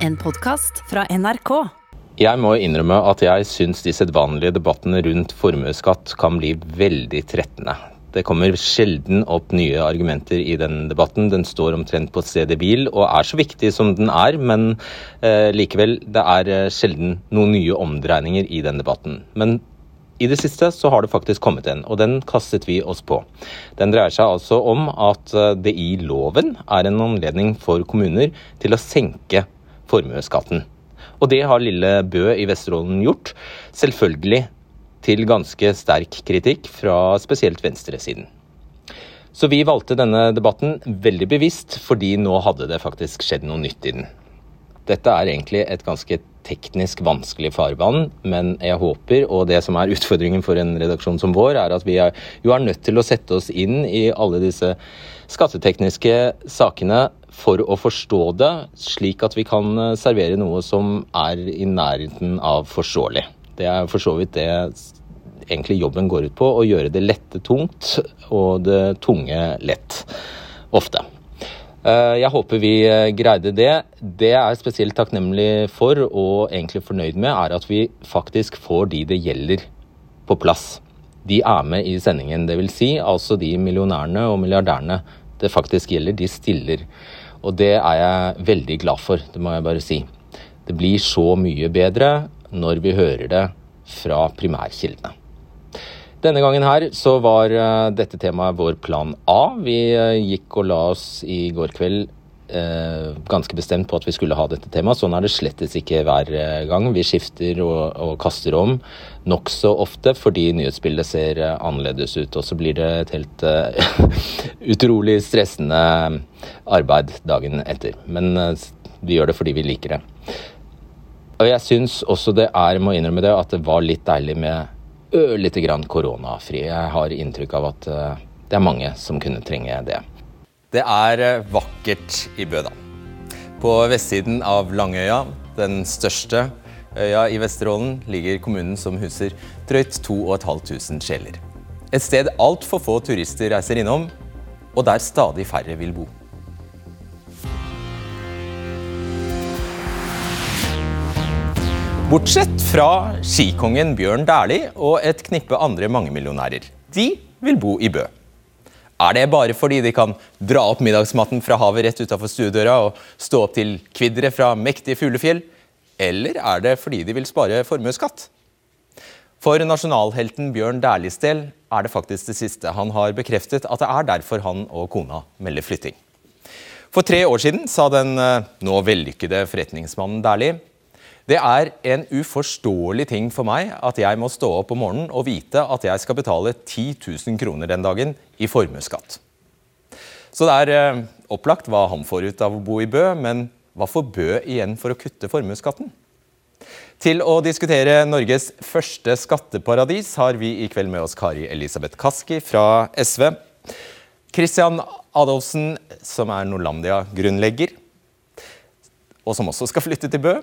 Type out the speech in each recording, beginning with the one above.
En podkast fra NRK. Jeg må innrømme at jeg syns de sedvanlige debattene rundt formuesskatt kan bli veldig trettende. Det kommer sjelden opp nye argumenter i den debatten. Den står omtrent på stedet hvil og er så viktig som den er, men eh, likevel, det er eh, sjelden noen nye omdreininger i den debatten. Men i det siste så har det faktisk kommet en, og den kastet vi oss på. Den dreier seg altså om at eh, det i loven er en anledning for kommuner til å senke formuesskatten. Og det har lille Bø i Vesterålen gjort. Selvfølgelig til ganske sterk kritikk fra spesielt venstresiden. Så vi valgte denne debatten veldig bevisst, fordi nå hadde det faktisk skjedd noe nytt i den. Dette er egentlig et ganske teknisk vanskelig farvann, men jeg håper, og det som er utfordringen for en redaksjon som vår, er at vi er, jo er nødt til å sette oss inn i alle disse skattetekniske sakene for å forstå det, slik at vi kan servere noe som er i nærheten av forståelig. Det er for så vidt det egentlig jobben går ut på, å gjøre det lette tungt og det tunge lett. Ofte. Eh, jeg håper vi eh, greide det. Det jeg er spesielt takknemlig for og egentlig fornøyd med, er at vi faktisk får de det gjelder, på plass. De er med i sendingen. Dvs. Si, altså de millionærene og milliardærene det faktisk gjelder, de stiller. Og det er jeg veldig glad for, det må jeg bare si. Det blir så mye bedre når vi hører det fra primærkildene. Denne gangen her så var uh, dette temaet vår plan A. Vi uh, gikk og la oss i går kveld uh, ganske bestemt på at vi skulle ha dette temaet. Sånn er det slettes ikke hver gang. Vi skifter og, og kaster om nokså ofte fordi nyhetsbildet ser annerledes ut. Og så blir det et helt utrolig stressende arbeid dagen etter. Men vi gjør det fordi vi liker det. Og jeg syns også det er, må innrømme det, at det var litt deilig med ørlite grann koronafri. Jeg har inntrykk av at eh, det er mange som kunne trenge det. Det er eh, vakkert i Bø, da. På vestsiden av Langøya, den største øya i Vesterålen, ligger kommunen som huser drøyt 2500 sjeler. Et sted altfor få turister reiser innom, og der stadig færre vil bo. Bortsett fra skikongen Bjørn Dæhlie og et knippe andre mangemillionærer. De vil bo i Bø. Er det bare fordi de kan dra opp middagsmatten fra havet rett utafor stuedøra og stå opp til kvidderet fra mektige fuglefjell, eller er det fordi de vil spare formuesskatt? For nasjonalhelten Bjørn Dæhlies del er det faktisk det siste. Han har bekreftet at det er derfor han og kona melder flytting. For tre år siden sa den eh, nå vellykkede forretningsmannen Dæhlie det er en uforståelig ting for meg at jeg må stå opp om morgenen og vite at jeg skal betale 10 000 kroner den dagen i formuesskatt. Så det er eh, opplagt hva han får ut av å bo i Bø, men hva får Bø igjen for å kutte formuesskatten? Til å diskutere Norges første skatteparadis har vi i kveld med oss Kari Elisabeth Kaski fra SV. Christian Adolfsen, som er Norlandia-grunnlegger, og som også skal flytte til Bø.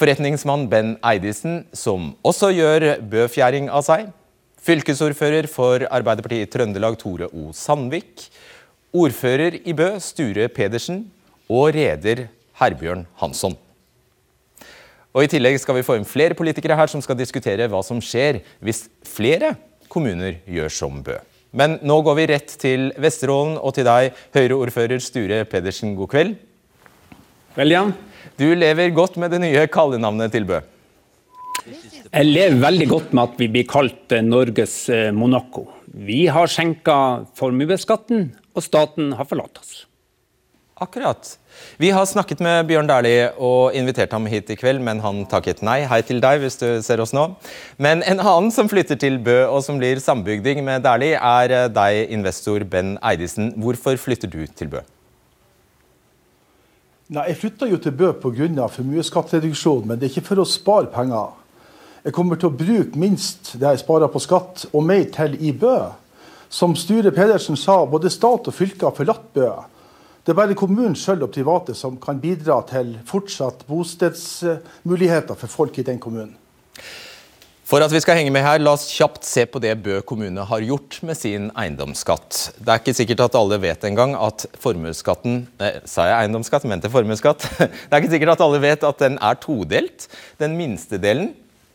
Forretningsmann Ben Eidisen, som også gjør bøfjæring av seg. Fylkesordfører for Arbeiderpartiet i Trøndelag, Tore O. Sandvik. Ordfører i Bø, Sture Pedersen. Og reder Herbjørn Hansson. Og I tillegg skal vi få inn flere politikere her som skal diskutere hva som skjer hvis flere kommuner gjør som Bø. Men nå går vi rett til Vesterålen og til deg, Høyre-ordfører Sture Pedersen. God kveld. Vel, Jan. Du lever godt med det nye kallenavnet til Bø? Jeg lever veldig godt med at vi blir kalt eh, Norges eh, Monaco. Vi har senka formuesskatten, og staten har forlatt oss. Akkurat. Vi har snakket med Bjørn Dæhlie og invitert ham hit i kveld, men han takket nei. Hei til deg, hvis du ser oss nå. Men en annen som flytter til Bø, og som blir sambygding med Dæhlie, er eh, deg, investor Ben Eidisen. Hvorfor flytter du til Bø? Nei, Jeg flytta jo til Bø pga. formuesskattreduksjon, men det er ikke for å spare penger. Jeg kommer til å bruke minst det jeg sparer på skatt, og mer til i Bø. Som Sture Pedersen sa, både stat og fylke har forlatt Bø. Det er bare kommunen sjøl og private som kan bidra til fortsatt bostedsmuligheter for folk i den kommunen. For at vi skal henge med her, la oss kjapt se på det Bø kommune har gjort med sin eiendomsskatt. Det er ikke sikkert at alle vet engang at formuesskatten eh, Sa jeg eiendomsskatt? Mente formuesskatt? Det er ikke sikkert at alle vet at den er todelt. Den minste delen,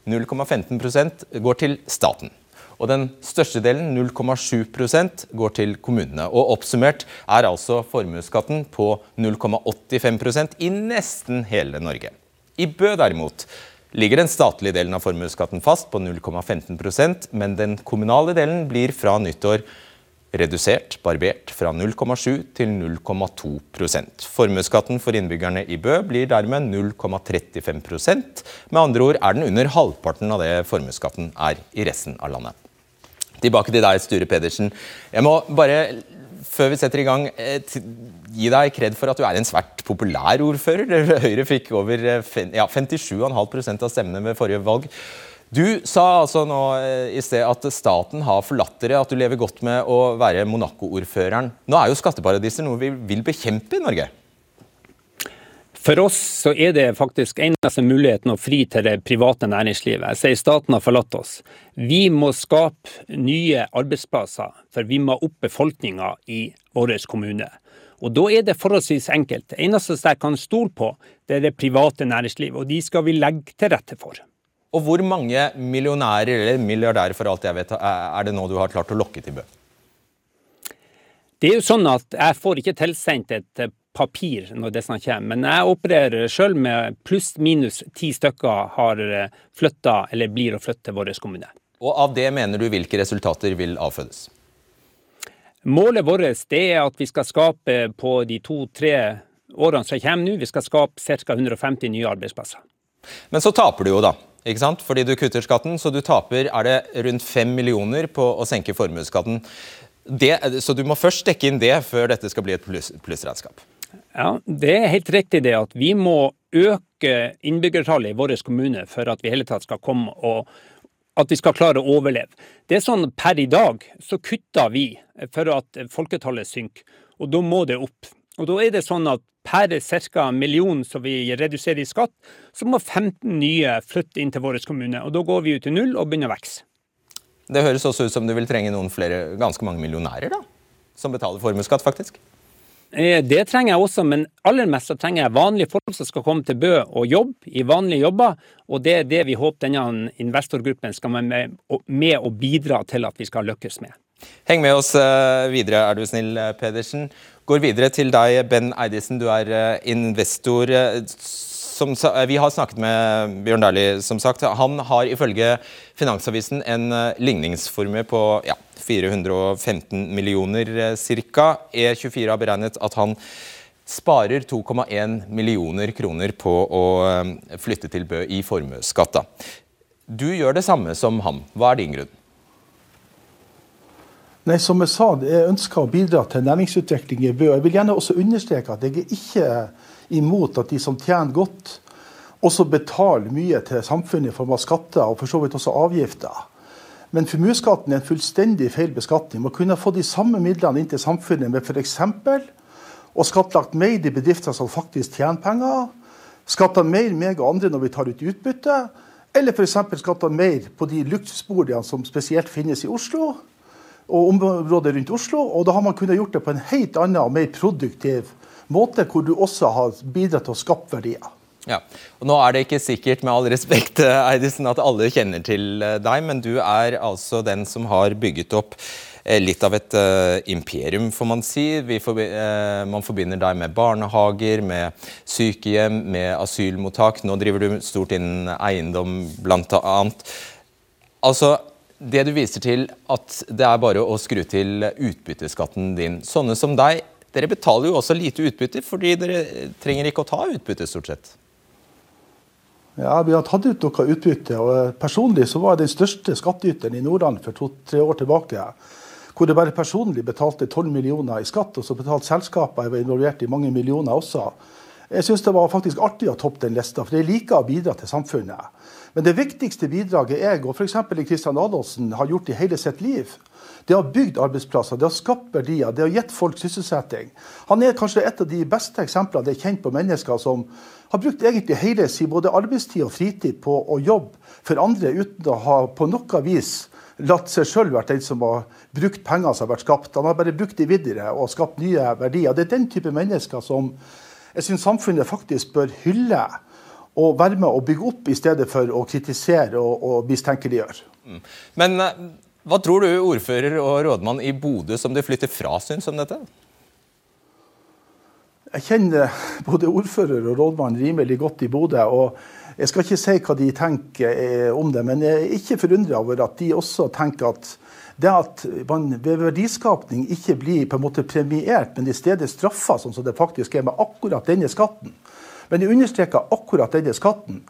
0,15% går til staten. Og den største delen, 0,7% går til kommunene. Og oppsummert er altså formuesskatten på 0,85% i nesten hele Norge. I Bø derimot ligger den statlige delen av formuesskatten fast på 0,15% men den kommunale delen blir fra nyttår redusert, barbert, fra 0,7 til 0,2% Formuesskatten for innbyggerne i Bø blir dermed 0,35% Med andre ord er den under halvparten av det formuesskatten er i resten av landet. Tilbake til deg, Sture Pedersen. Jeg må bare, før vi setter i gang, eh, gi deg kred for at du er en svært populær ordfører. Høyre fikk over eh, ja, 57,5% av stemmene ved forrige valg. Du sa altså nå eh, i sted at staten har forlatt dere, at du lever godt med å være Monaco-ordføreren. Nå er jo skatteparadiser noe vi vil bekjempe i Norge? For oss så er det faktisk eneste muligheten å fri til det private næringslivet. Jeg sier staten har forlatt oss. Vi må skape nye arbeidsplasser, for vi må opp befolkninga i vår kommune. Og Da er det forholdsvis enkelt. Det eneste jeg kan stole på, det er det private næringslivet, og de skal vi legge til rette for. Og Hvor mange millionærer eller milliardærer for alt jeg vet, er det nå du har klart å lokke til Bø? Det er jo sånn at Jeg får ikke tilsendt et papir når disse kommer. Men jeg opererer sjøl med pluss-minus ti stykker har eh, flytta eller blir å flytte til vår kommune. Og av det mener du hvilke resultater vil avfødes? Målet vårt er at vi skal skape på de to-tre årene som kommer nå, vi skal skape ca. 150 nye arbeidsplasser. Men så taper du jo, da. ikke sant? Fordi du kutter skatten, så du taper er det rundt 5 millioner på å senke formuesskatten. så du må først dekke inn det før dette skal bli et plussregnskap. Ja, Det er helt riktig det at vi må øke innbyggertallet i vår kommune for at vi hele tatt skal komme og at vi skal klare å overleve. Det er sånn Per i dag så kutter vi for at folketallet synker, og da må det opp. Og Da er det sånn at per ca. million som vi reduserer i skatt, så må 15 nye flytte inn til vår kommune. og Da går vi ut til null og begynner å vokse. Det høres også ut som du vil trenge noen flere, ganske mange millionærer da, som betaler formuesskatt, faktisk? Eh, det trenger jeg også, men aller mest så trenger jeg vanlige folk som skal komme til Bø og jobbe i vanlige jobber. Og det er det vi håper denne investorgruppen skal være med, med og bidra til at vi skal lykkes med. Heng med oss eh, videre, er du snill, eh, Pedersen. Går videre til deg, Ben Eidisen. Du er investor. Som, vi har snakket med Bjørn Dæhlie, som sagt. Han har ifølge Finansavisen en ligningsformue på ja, 415 millioner eh, ca. E24 har beregnet at han sparer 2,1 millioner kroner på å eh, flytte til Bø i formuesskatt. Du gjør det samme som ham. Hva er din grunn? Nei, som Jeg sa, jeg ønsker å bidra til næringsutvikling i Bø. Jeg vil gjerne også understreke at jeg er ikke imot at de som tjener godt, også betaler mye til samfunnet i form av skatter og for så vidt også avgifter. Men formuesskatten er en fullstendig feil beskatning. Man kunne få de samme midlene inn til samfunnet med f.eks. å skattlagt mer de bedrifter som faktisk tjener penger, skatta mer meg og andre når vi tar ut utbytte, eller f.eks. skatta mer på de luksusboligene som spesielt finnes i Oslo og området rundt Oslo. Og da har man kunnet gjort det på en helt annen og mer produktiv måte, hvor du også har bidratt til å skape verdier. Ja, og Nå er det ikke sikkert med all respekt, Eidesen, at alle kjenner til eh, deg, men du er altså den som har bygget opp eh, litt av et uh, imperium, får man si. Forbi uh, man forbinder deg med barnehager, med sykehjem, med asylmottak. Nå driver du stort innen eiendom, blant annet. Altså, det du viser til at det er bare å skru til utbytteskatten din. Sånne som deg, dere betaler jo også lite utbytte, fordi dere trenger ikke å ta utbytte, stort sett. Ja, Vi har tatt ut noe utbytte. og eh, Personlig så var jeg den største skattyteren i Nordland for to-tre år tilbake. Hvor jeg bare personlig betalte 12 millioner i skatt, og så betalte selskapet jeg var involvert i mange millioner også. Jeg syns det var faktisk artig å toppe den lista, for jeg liker å bidra til samfunnet. Men det viktigste bidraget jeg og f.eks. Kristian Adolfsen har gjort i hele sitt liv, det har bygd arbeidsplasser, det har skapt verdier, det har gitt folk sysselsetting. Han er kanskje et av de beste eksemplene det er kjent på mennesker som har brukt egentlig hele sin både arbeidstid og fritid på å jobbe for andre uten å ha på noe vis latt seg sjøl være den som har brukt penger som har vært skapt. Han har bare brukt de videre og skapt nye verdier. Det er den type mennesker som jeg syns samfunnet faktisk bør hylle og være med å bygge opp, i stedet for å kritisere og, og mistenkeliggjøre. Mm. Men eh, hva tror du ordfører og rådmann i Bodø som de flytter fra, syns om dette? Jeg kjenner både ordfører og rådmann rimelig godt i Bodø. og Jeg skal ikke si hva de tenker eh, om det, men jeg er ikke forundra over at de også tenker at det at man ved verdiskapning ikke blir på en måte premiert, men i stedet straffa, sånn som det faktisk er med akkurat denne skatten. Men jeg understreker akkurat denne skatten.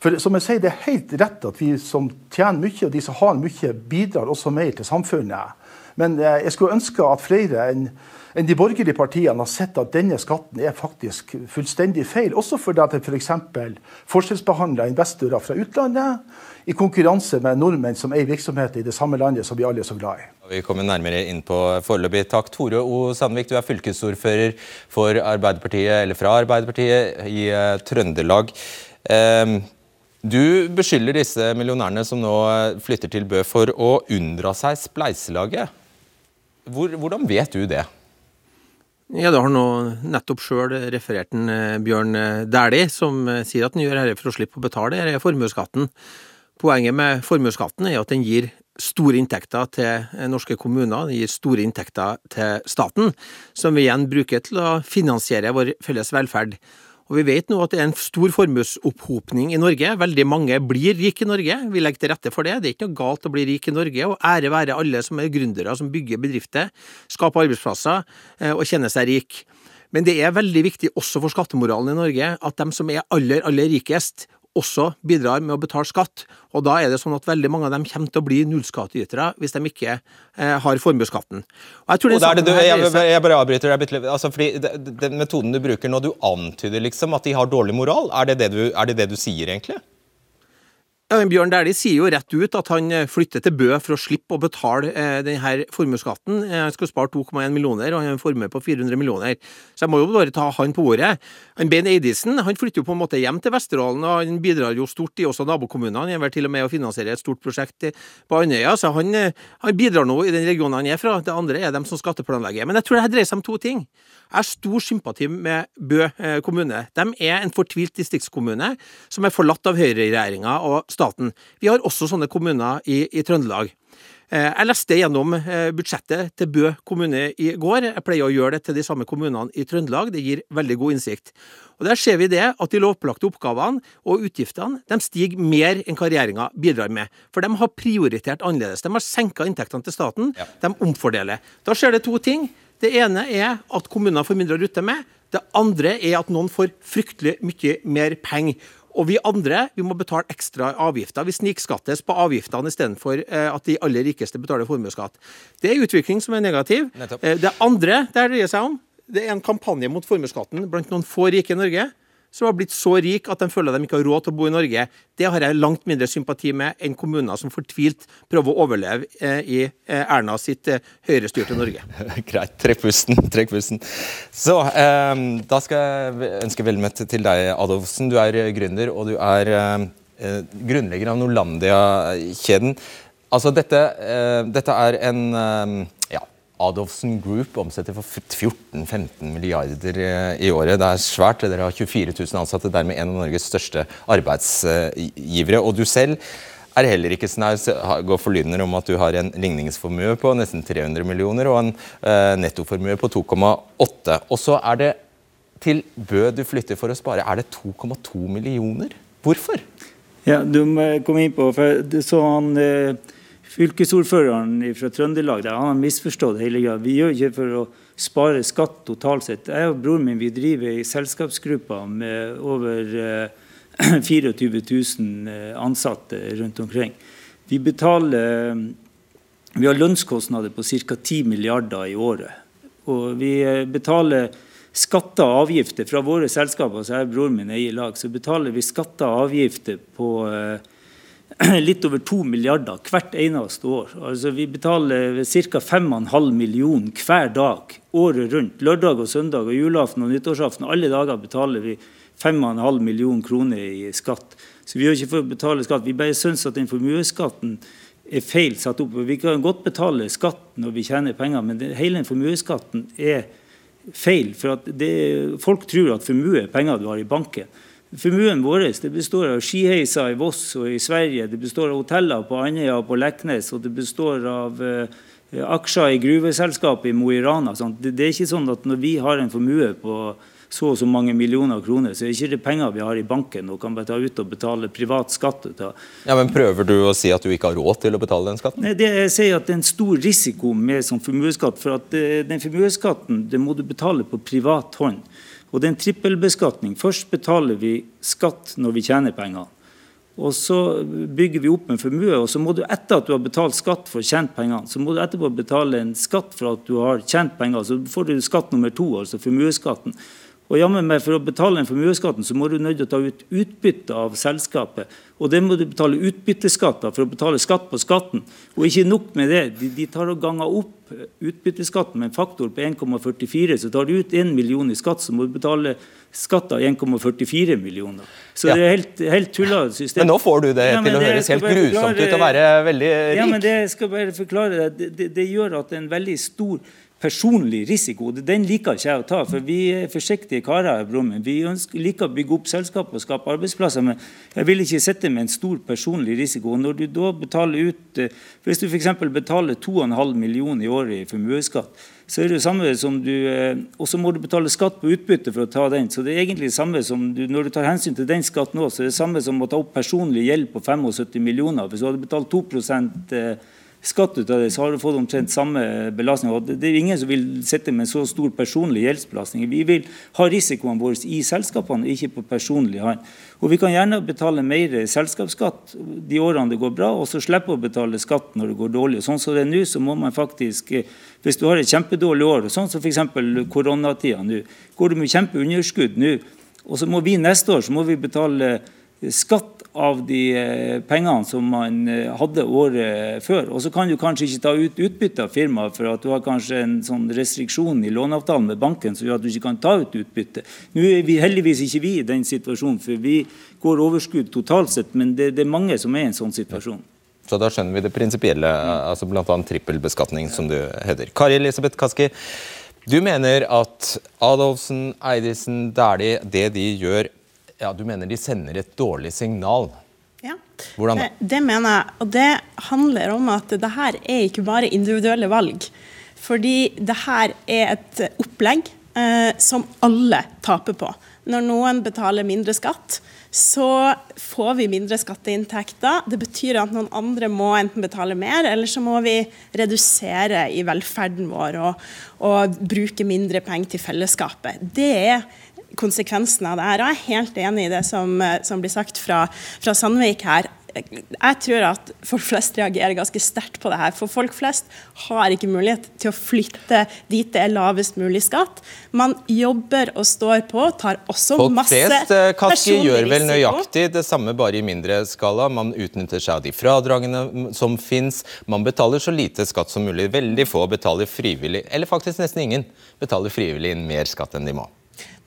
For som jeg sier, Det er helt rett at vi som tjener mye, og de som har mye, bidrar også mer til samfunnet. Men eh, jeg skulle ønske at flere enn enn de borgerlige partiene har sett at denne skatten er faktisk fullstendig feil. Også fordi at den f.eks. For forskjellsbehandler investorer fra utlandet i konkurranse med nordmenn som eier virksomheter i det samme landet som vi alle er så glad i. Vi kommer nærmere inn på foreløpig. Takk, Tore O. Sandvik, du er fylkesordfører for Arbeiderpartiet, eller fra Arbeiderpartiet i uh, Trøndelag. Um, du beskylder disse millionærene som nå flytter til Bø for å unndra seg spleiselaget. Hvor, hvordan vet du det? Ja, Det har nå nettopp sjøl referert en eh, Bjørn eh, Dæhlie, som eh, sier at han gjør dette for å slippe å betale denne formuesskatten. Poenget med formuesskatten er at den gir store inntekter til norske kommuner, den gir store inntekter til staten, som vi igjen bruker til å finansiere vår felles velferd. Og vi vet nå at det er en stor formuesopphopning i Norge. Veldig mange blir rike i Norge. Vi legger til rette for det. Det er ikke noe galt å bli rik i Norge, og ære være alle som er gründere, som bygger bedrifter, skaper arbeidsplasser eh, og kjenner seg rik. Men det er veldig viktig også for skattemoralen i Norge at de som er aller, aller rikest, også bidrar med å betale skatt. Og da er det sånn at veldig mange av dem kommer til å bli nullskattytere hvis de ikke eh, har formuesskatten. Og jeg, og du, jeg, jeg, bare avbryter deg altså, fordi Den metoden du bruker nå, du antyder liksom at de har dårlig moral. Er det det du, er det, det du sier, egentlig? Bjørn Dæhlie sier jo rett ut at han eh, flytter til Bø for å slippe å betale eh, denne formuesskatten. Eh, han skal spare 2,1 millioner, og han har en formue på 400 millioner. Så jeg må jo bare ta han på ordet. Han Ben Eidisen han flytter jo på en måte hjem til Vesterålen, og han bidrar jo stort i også nabokommunene. Han er vel til og med å finansiere et stort prosjekt på Andøya, så han, han, bidrar nå i den regionen han er fra. Det andre er dem som skatteplanlegger. Men jeg tror det dreier seg om to ting. Jeg har stor sympati med Bø kommune. De er en fortvilt distriktskommune som er forlatt av høyreregjeringa staten. Vi har også sånne kommuner i, i Trøndelag. Eh, jeg leste gjennom eh, budsjettet til Bø kommune i går. Jeg pleier å gjøre det til de samme kommunene i Trøndelag. Det gir veldig god innsikt. Og Der ser vi det at de lovpålagte oppgavene og utgiftene de stiger mer enn hva regjeringa bidrar med. For de har prioritert annerledes. De har senka inntektene til staten. Ja. De omfordeler. Da skjer det to ting. Det ene er at kommunene får mindre å rutte med. Det andre er at noen får fryktelig mye mer penger. Og vi andre vi må betale ekstra avgifter. Vi snikskattes på avgiftene istedenfor eh, at de aller rikeste betaler formuesskatt. Det er utvikling som er negativ. Nettopp. Eh, det andre det dreier seg om, det er en kampanje mot formuesskatten blant noen få rike i Norge som har blitt så rik at de føler de ikke har råd til å bo i Norge. Det har jeg langt mindre sympati med enn kommuner som fortvilt prøver å overleve eh, i eh, Erna sitt eh, høyrestyrte Norge. Greit. Trekk pusten. Trekk pusten. Så eh, da skal jeg ønske vel møtt til deg, Adolfsen. Du er gründer, og du er eh, grunnlegger av Norlandia-kjeden. Altså, dette, eh, dette, er en Adolfsen Group omsetter for 14-15 milliarder eh, i året. Det er svært. Dere har 24 000 ansatte, dermed en av Norges største arbeidsgivere. Og du selv er heller ikke snaus. Går forlydender om at du har en ligningsformue på nesten 300 millioner og en uh, nettoformue på 2,8. Og så er det til Bø du flytter for å spare. Er det 2,2 millioner? Hvorfor? Ja, du må komme inn på, for så han... Uh fylkesordføreren fra Trøndelag der, han har misforstått hele greia. Vi gjør ikke for å spare skatt totalt sett. Jeg og broren min vi driver i selskapsgrupper med over 24 eh, 000 eh, ansatte rundt omkring. Vi betaler vi har lønnskostnader på ca. 10 milliarder i året. Og vi eh, betaler skatter og avgifter fra våre selskaper, så er broren min eier lag, så betaler vi skatter og avgifter på eh, litt over 2 milliarder hvert eneste år. Altså Vi betaler ca. 5,5 millioner hver dag året rundt. Lørdag og søndag og julaften og nyttårsaften. Alle dager betaler vi 5,5 millioner kroner i skatt. Så vi gjør ikke for å betale skatt. Vi bare syns at den formuesskatten er feil satt opp. Vi kan godt betale skatt når vi tjener penger, men hele hele formuesskatten er feil. For folk tror at formue er penger du har i banken. Formuen vår det består av skiheiser i Voss og i Sverige, det består av hoteller på Andøya og på Leknes, og det består av eh, aksjer i gruveselskapet i Mo i Rana. Det, det, er ikke sånn at når vi har en formue på så og så mange millioner kroner, så er det ikke penger vi har i banken og kan bare ta ut og betale privat skatt. Ja, men Prøver du å si at du ikke har råd til å betale den skatten? Nei, det jeg sier at det er en stor risiko med sånn formuesskatt. For at eh, den formuesskatten det må du betale på privat hånd. Og det er en trippelbeskatning. Først betaler vi skatt når vi tjener penger. Og så bygger vi opp en formue, og så må du etter at du har betalt skatt for tjent penger, så må du etterpå betale en skatt for at du har tjent penger. Så får du skatt nummer to, altså formuesskatten. Og jammen meg, For å betale den formuesskatten så må du nødt til å ta ut utbytte av selskapet. Og det må du betale utbytteskatter for å betale skatt på skatten. Og ikke nok med det, de, de tar og ganger opp utbytteskatten med en faktor på 1,44. Så tar du ut 1 million i skatt, så må du betale skatt av 1,44 millioner. Så ja. det er helt, helt tulla system. Men nå får du det ja, til å høres helt grusomt ut å være veldig rik. Ja, men det skal bare forklare deg. Det, det, det gjør at det en veldig stor personlig risiko. Den liker ikke jeg å ta, for vi er forsiktige karer. Brommen. Vi ønsker, liker å bygge opp selskap og skape arbeidsplasser, men jeg vil ikke sitte med en stor personlig risiko. Når du da betaler ut, eh, Hvis du f.eks. betaler 2,5 millioner i året i formuesskatt, så er det samme som du eh, Og så må du betale skatt på utbytte for å ta den. Så det er egentlig det samme som du, når du tar hensyn til den skatten òg, så er det samme som å ta opp personlig gjeld på 75 millioner. Hvis du hadde betalt 2 skatt ut av det, så har du fått omtrent samme belastning. Og det er ingen som vil sitte med så stor personlig gjeldsbelastning. Vi vil ha risikoene våre i selskapene, ikke på personlig hånd. Og Vi kan gjerne betale mer selskapsskatt de årene det går bra, og så slippe å betale skatt når det går dårlig. Sånn som det er nå, så må man faktisk Hvis du har et kjempedårlig år, sånn som f.eks. koronatida nå, går du med kjempeunderskudd nå, og så må vi neste år så må vi betale skatt av de eh, pengene som man eh, hadde året før. Og så kan du kanskje ikke ta ut utbytte av firmaet for at du har kanskje en sånn restriksjon i låneavtalen med banken som gjør at du ikke kan ta ut utbytte. Nå er vi heldigvis ikke vi i den situasjonen, for vi går overskudd totalt sett, men det, det er mange som er i en sånn situasjon. Så da skjønner vi det prinsipielle, altså bl.a. trippelbeskatning, som du heter. Kari Elisabeth Kaski, du mener at Adolfsen, Eidesen, Dæhlie, det de gjør ja, Du mener de sender et dårlig signal. Ja, Hvordan da? Det, det mener jeg. Og det handler om at det her er ikke bare individuelle valg. Fordi det her er et opplegg eh, som alle taper på. Når noen betaler mindre skatt, så får vi mindre skatteinntekter. Det betyr at noen andre må enten betale mer, eller så må vi redusere i velferden vår og, og bruke mindre penger til fellesskapet. Det er konsekvensene av det her. Og Jeg er helt enig i det som, eh, som blir sagt fra, fra Sandvik her jeg tror at folk flest reagerer ganske sterkt på det her. For folk flest har ikke mulighet til å flytte dit det er lavest mulig skatt. Man jobber og står på, tar også folk masse flest, eh, Kaski, gjør vel nøyaktig det samme, bare i mindre skala. Man utnytter seg av de fradragene som fins. Man betaler så lite skatt som mulig. Veldig få betaler frivillig, eller faktisk nesten ingen, betaler frivillig inn mer skatt enn de må.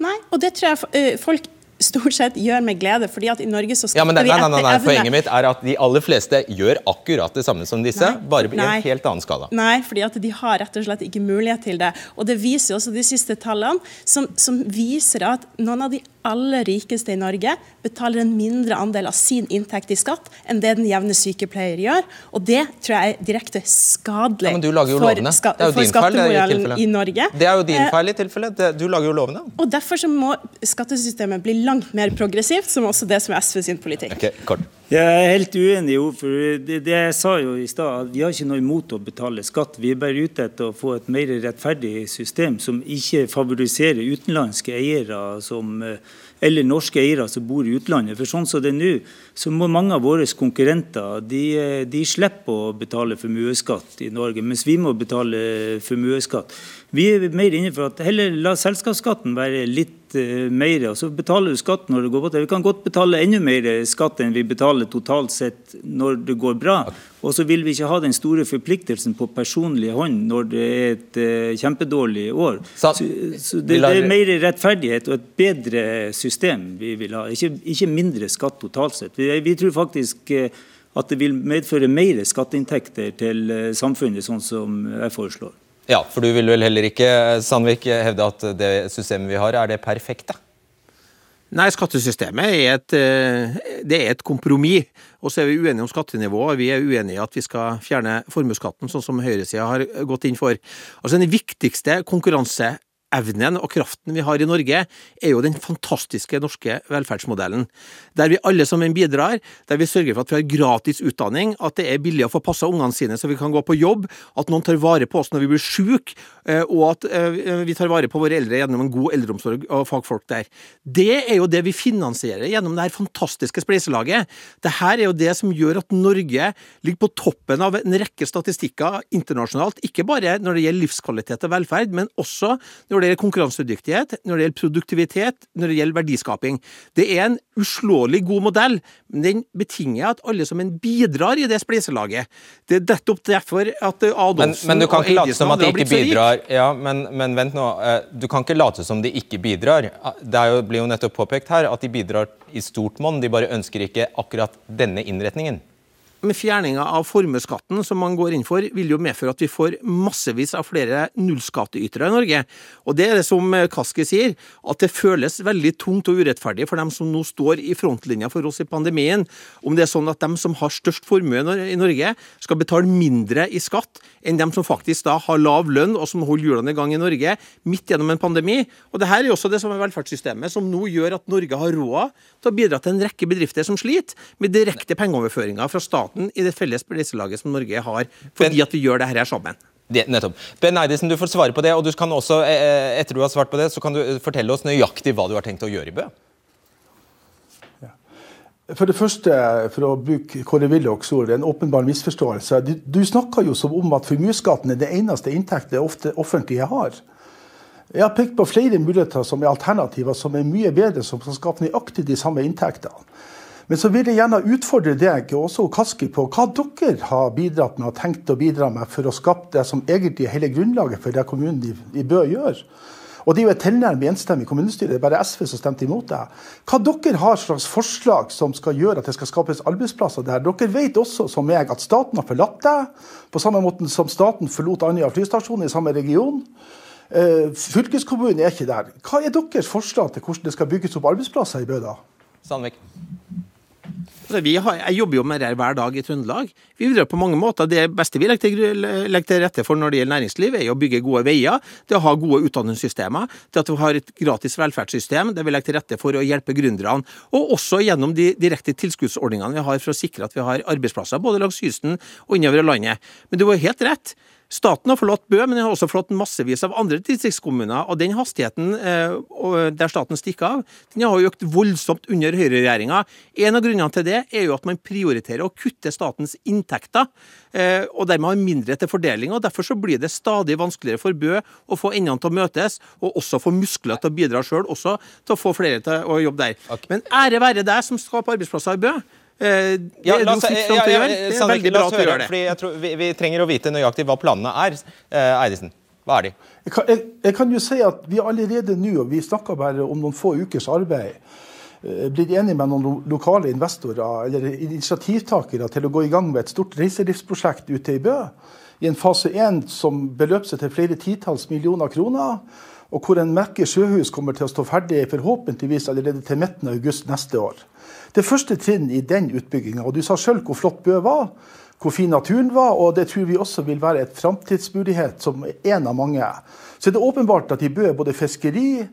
Nei, og det tror jeg eh, folk stort sett gjør med glede. fordi at i Norge så skatter ja, nei, nei, nei, nei, Poenget mitt er at de aller fleste gjør akkurat det samme som disse, nei, bare i en helt annen skala. Nei, fordi at de har rett og slett ikke mulighet til det. Og det viser jo også de siste tallene, som, som viser at noen av de aller rikeste i Norge betaler en mindre andel av sin inntekt i skatt enn det den jevne sykepleier gjør. Og det tror jeg er direkte skadelig ja, for, ska for skattemoralen i, i, Norge. Det er jo din eh, feil i tilfelle. Du lager jo lovene. Og derfor så må skattesystemet bli langt mer progressivt, som også det som er SV sin politikk. Okay, kort. Jeg er helt uenig i for det, jeg sa jo i stad, at vi har ikke noe imot å betale skatt. Vi er bare ute etter å få et mer rettferdig system som ikke favoriserer utenlandske eiere som eh, eller norske eiere som bor i utlandet. For sånn som det er nå, så må mange av våre konkurrenter de, de slipper å betale formuesskatt i Norge, mens vi må betale formuesskatt. Vi er mer inne for at heller la selskapsskatten være litt uh, mer, og så betaler du skatt når det går bra. Vi kan godt betale enda mer skatt enn vi betaler totalt sett når det går bra. Og så vil vi ikke ha den store forpliktelsen på personlig hånd når det er et uh, kjempedårlig år. Så, så det, det, er mer rettferdighet og et bedre system vi vil ha, ikke, ikke mindre skatt totalt sett. Vi, vi tror faktisk uh, at det vil medføre mer skatteinntekter til samfunnet, sånn som jeg foreslår. Ja, for du vil vel heller ikke Sandvik, hevde at det systemet vi har, er det perfekte? Nei, skattesystemet er et, eh, det er et kompromiss. Og så er vi uenige om skattenivået. Vi er uenige i at vi skal fjerne formuesskatten, sånn som høyresida har gått inn for. Altså Den viktigste konkurranse evnen og kraften vi har i Norge, er jo den fantastiske norske velferdsmodellen. Der vi alle sammen bidrar, der vi sørger for at vi har gratis utdanning, at det er billig å få passa ungene sine så vi kan gå på jobb, at noen tar vare på oss når vi blir syke, eh, og at eh, vi tar vare på våre eldre gjennom en god eldreomsorg og fagfolk der. Det er jo det vi finansierer gjennom det her fantastiske spleiselaget. Dette er jo det som gjør at Norge ligger på toppen av en rekke statistikker internasjonalt, ikke bare når det gjelder livskvalitet og velferd, men også når når det gjelder konkurransedyktighet, når det gjelder produktivitet, når det gjelder verdiskaping. Det er en uslåelig god modell, men den betinger at alle som en bidrar i det spleiselaget. Det er nettopp derfor at Adolfsen men, men du kan ikke late som at de ikke bidrar. Ja, men, men, vent nå. Eh, du kan ikke late som de ikke bidrar. Det jo, blir jo nettopp påpekt her at de bidrar i stort monn. De bare ønsker ikke akkurat denne innretningen med fjerninga av formuesskatten som man går inn for, vil jo medføre at vi får massevis av flere nullskattytere i Norge. Og det er det som Kaski sier, at det føles veldig tungt og urettferdig for dem som nå står i frontlinja for oss i pandemien, om det er sånn at dem som har størst formue i Norge, skal betale mindre i skatt enn dem som faktisk da har lav lønn og som holder hjulene i gang i Norge midt gjennom en pandemi. Og det her er også det samme velferdssystemet som nå gjør at Norge har råd til å bidra til en rekke bedrifter som sliter med direkte pengeoverføringer fra staten staten i det felles spleiselaget som Norge har, fordi at vi gjør det her sammen. Det, nettopp. Ben Eidesen, du får svare på det. og du kan også, eh, eh, Etter du har svart på det, så kan du fortelle oss nøyaktig hva du har tenkt å gjøre i Bø. For det første, for å bruke Kåre Willochs ord, en åpenbar misforståelse. Du, du snakker jo som om at formuesskatten er det eneste inntekten det offentlige har. Jeg har pekt på flere muligheter som er alternativer som er mye bedre, som kan skape nøyaktig de samme inntektene. Men så vil jeg gjerne utfordre deg og også Kaski på hva dere har bidratt med og tenkt å bidra med for å skape det som egentlig er hele grunnlaget for det kommunen i, i Bø gjør. Og det er jo et tilnærmet enstemmig kommunestyre, det er bare SV som stemte imot det. Hva dere har slags forslag som skal gjøre at det skal skapes arbeidsplasser der? Dere vet også, som meg, at staten har forlatt det, på samme måte som staten forlot Andøya flystasjon i samme region. Eh, fylkeskommunen er ikke der. Hva er deres forslag til hvordan det skal bygges opp arbeidsplasser i Bø da? Sandvik. Altså, har, jeg jobber jo med det hver dag i Trøndelag. Vi bidrar på mange måter. Det beste vi legger til, legger til, rette for når det gjelder næringsliv, er å bygge gode veier, det å ha gode utdanningssystemer, det at vi har et gratis velferdssystem, det vi legger til rette for å hjelpe gründerne, og også gjennom de direkte tilskuddsordningene vi har for å sikre at vi har arbeidsplasser både langs kysten og innover landet. Men du har helt rett. Staten har forlatt Bø, men den har også forlatt massevis av andre distriktskommuner. Og den hastigheten eh, der staten stikker av, den har økt voldsomt under høyreregjeringa. En av grunnene til det er jo at man prioriterer å kutte statens inntekter, eh, og dermed har mindre til fordeling. og Derfor så blir det stadig vanskeligere for Bø å få endene til å møtes, og også få muskler til å bidra sjøl, også til å få flere til å jobbe der. Men ære være deg som skaper arbeidsplasser i Bø. Eh, det er ja, oss, fritt ja, ja, Det er veldig bra at du gjør det. Fordi jeg tror vi, vi, trenger å vite nøyaktig hva planene er. Eh, Eidesen, hva er de? Jeg kan, jeg, jeg kan, jo si at vi allerede nå, og vi snakker bare om noen få ukers arbeid, eh, blitt enige med noen lokale investorer eller initiativtakere til å gå i gang med et stort reiselivsprosjekt ute i Bø. I en fase 1 som beløper seg til flere titalls millioner kroner. Og hvor en Merke sjøhus kommer til å stå ferdig forhåpentligvis allerede til midten av august neste år. Det første trinn i den utbygginga, og du sa sjøl hvor flott Bø var, hvor fin naturen var, og det tror vi også vil være et framtidsmulighet som en av mange. Så det er åpenbart at i Bø er både fiskeri,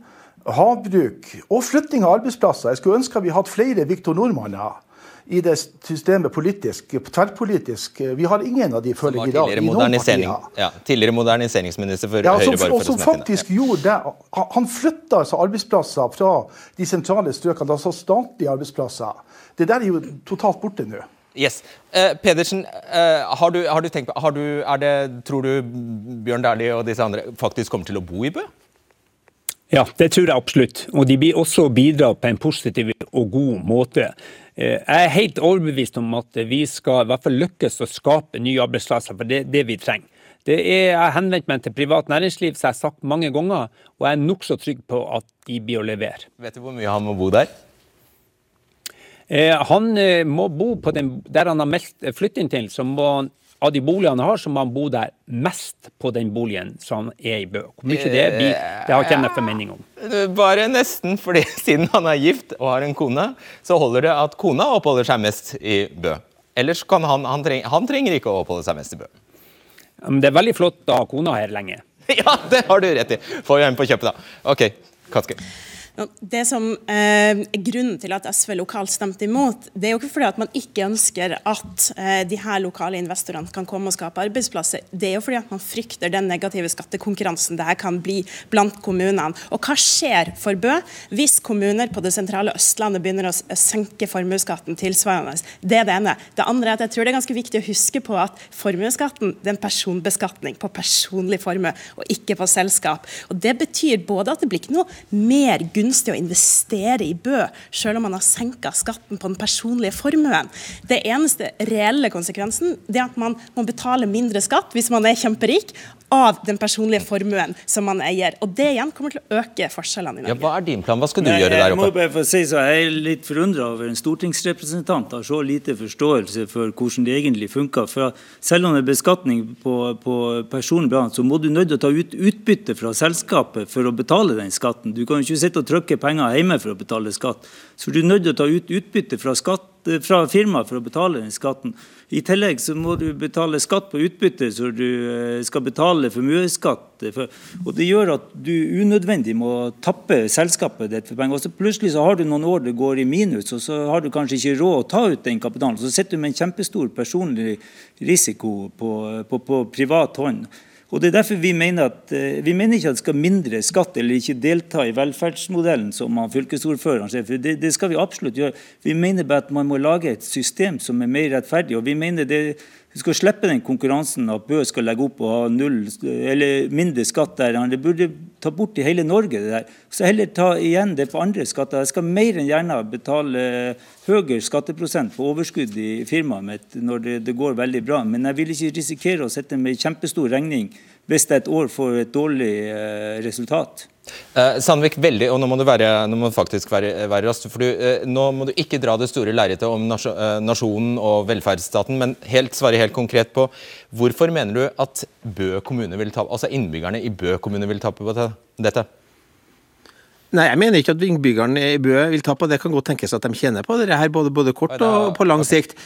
havbruk og flytting av arbeidsplasser. Jeg skulle ønske vi hadde flere Viktor Nordmanner. I det systemet politisk, tverrpolitisk. Vi har ingen av de, føler jeg, i dag. noen modernisering, ja, tidligere moderniseringsminister for Ja, Høyre. som, bare for og som faktisk ja. gjorde det. Han- flytta altså arbeidsplasser fra de sentrale strøkene, altså statlige arbeidsplasser. Det der er jo totalt borte nå. Yes. Eh, Pedersen, eh, har, du, har du tenkt på har du, det, Tror du Bjørn Dæhlie og disse andre faktisk kommer til å bo i Bø? Ja, det tror jeg absolutt. Og de blir også bidra på en positiv og god måte. Eh, Jeg er helt overbevist om at vi skal i hvert fall lykkes å skape nye arbeidsplasser, for det er det vi trenger. Det er, jeg har henvendt meg til privat næringsliv, som jeg har sagt mange ganger, og jeg er nokså trygg på at de blir å levere. Vet du hvor mye han må bo der? Eh, Han eh, må bo på den, der han har meldt flytting til, så må han av de boligene han har, så må han bo der mest på den boligen som han er i Bø. Hvor mye det blir, det har ikke jeg noen formening om. Eh, Bare nesten, fordi siden han er gift og har en kone, så holder det at kona oppholder seg mest i Bø. Ellers kan han, han, treng, han trenger ikke å oppholde seg mest i Bø. Men det er veldig flott å ha kona her lenge. Ja, det har du rett i. Få henne på kjøpet, da. OK, Kaski. Det som eh, er Grunnen til at SV lokalt stemte imot, det er jo ikke fordi at man ikke ønsker at eh, de her lokale investorene kan komme og skape arbeidsplasser. Det er jo fordi at man frykter den negative skattekonkurransen det her kan bli blant kommunene. Og hva skjer for Bø hvis kommuner på det sentrale Østlandet begynner å senke formuesskatten tilsvarende? Det er det ene. Det andre er at jeg tror det er ganske viktig å huske på at formuesskatten er en personbeskatning på personlig formue, og ikke på selskap. Og Det betyr både at det blir ikke noe mer gunstig å investere i Bø, selv om man har senka skatten på den personlige formuen. Det eneste reelle konsekvensen det er at man må betale mindre skatt hvis man er kjemperik, av den personlige formuen som man eier. Og Det igjen kommer til å øke forskjellene i Norge. Ja, hva er din plan? Hva skal du Nei, gjøre der oppe? Jeg må bare få si så Jeg er litt forundra over en stortingsrepresentant har så lite forståelse for hvordan det egentlig funker. For selv om det er beskatning på, på personlig plan, så må du nødt til å ta ut utbytte fra selskapet for å betale den skatten. Du kan jo ikke sitte og trykke penger hjemme for å betale skatt. Så du er nødt til å ta ut utbytte fra, skatt, fra firmaet for å betale den skatten. I tillegg så må du betale skatt på utbytte, så du eh, skal betale formuesskatt. For, og Det gjør at du unødvendig må tappe selskapet ditt for penger. Og så Plutselig så har du noen år det går i minus, og så har du kanskje ikke råd å ta ut den kapitalen. Så sitter du med en kjempestor personlig risiko på, på, på privat hånd. Og det er derfor Vi mener at eh, vi mener ikke at det skal mindre skatt eller ikke delta i velferdsmodellen, som fylkesordføreren for det, det skal vi absolutt gjøre. Vi mener bare at man må lage et system som er mer rettferdig. og vi mener det vi skal slippe den konkurransen at Bø skal legge opp og ha null, eller mindre skatt der. Det burde ta bort i hele Norge. det der. Så heller ta igjen det på andre skatter. Jeg skal mer enn gjerne betale høyere skatteprosent på overskudd i firmaet mitt når det, det går veldig bra. Men jeg vil ikke risikere å sitte med kjempestor regning hvis jeg et år får et dårlig eh, resultat. Eh, Sandvik, veldig, og nå må du, være, nå må du faktisk være, være rask. For du, eh, nå må du ikke dra det store lerretet om nasjo, eh, nasjonen og velferdsstaten, men helt, svare helt konkret på hvorfor mener du at Bø kommune vil tape, altså innbyggerne i Bø kommune vil tape på dette? Nei, jeg mener ikke at innbyggerne i Bø vil tape, det kan godt tenkes at de tjener på det her, både, både kort og på lang sikt.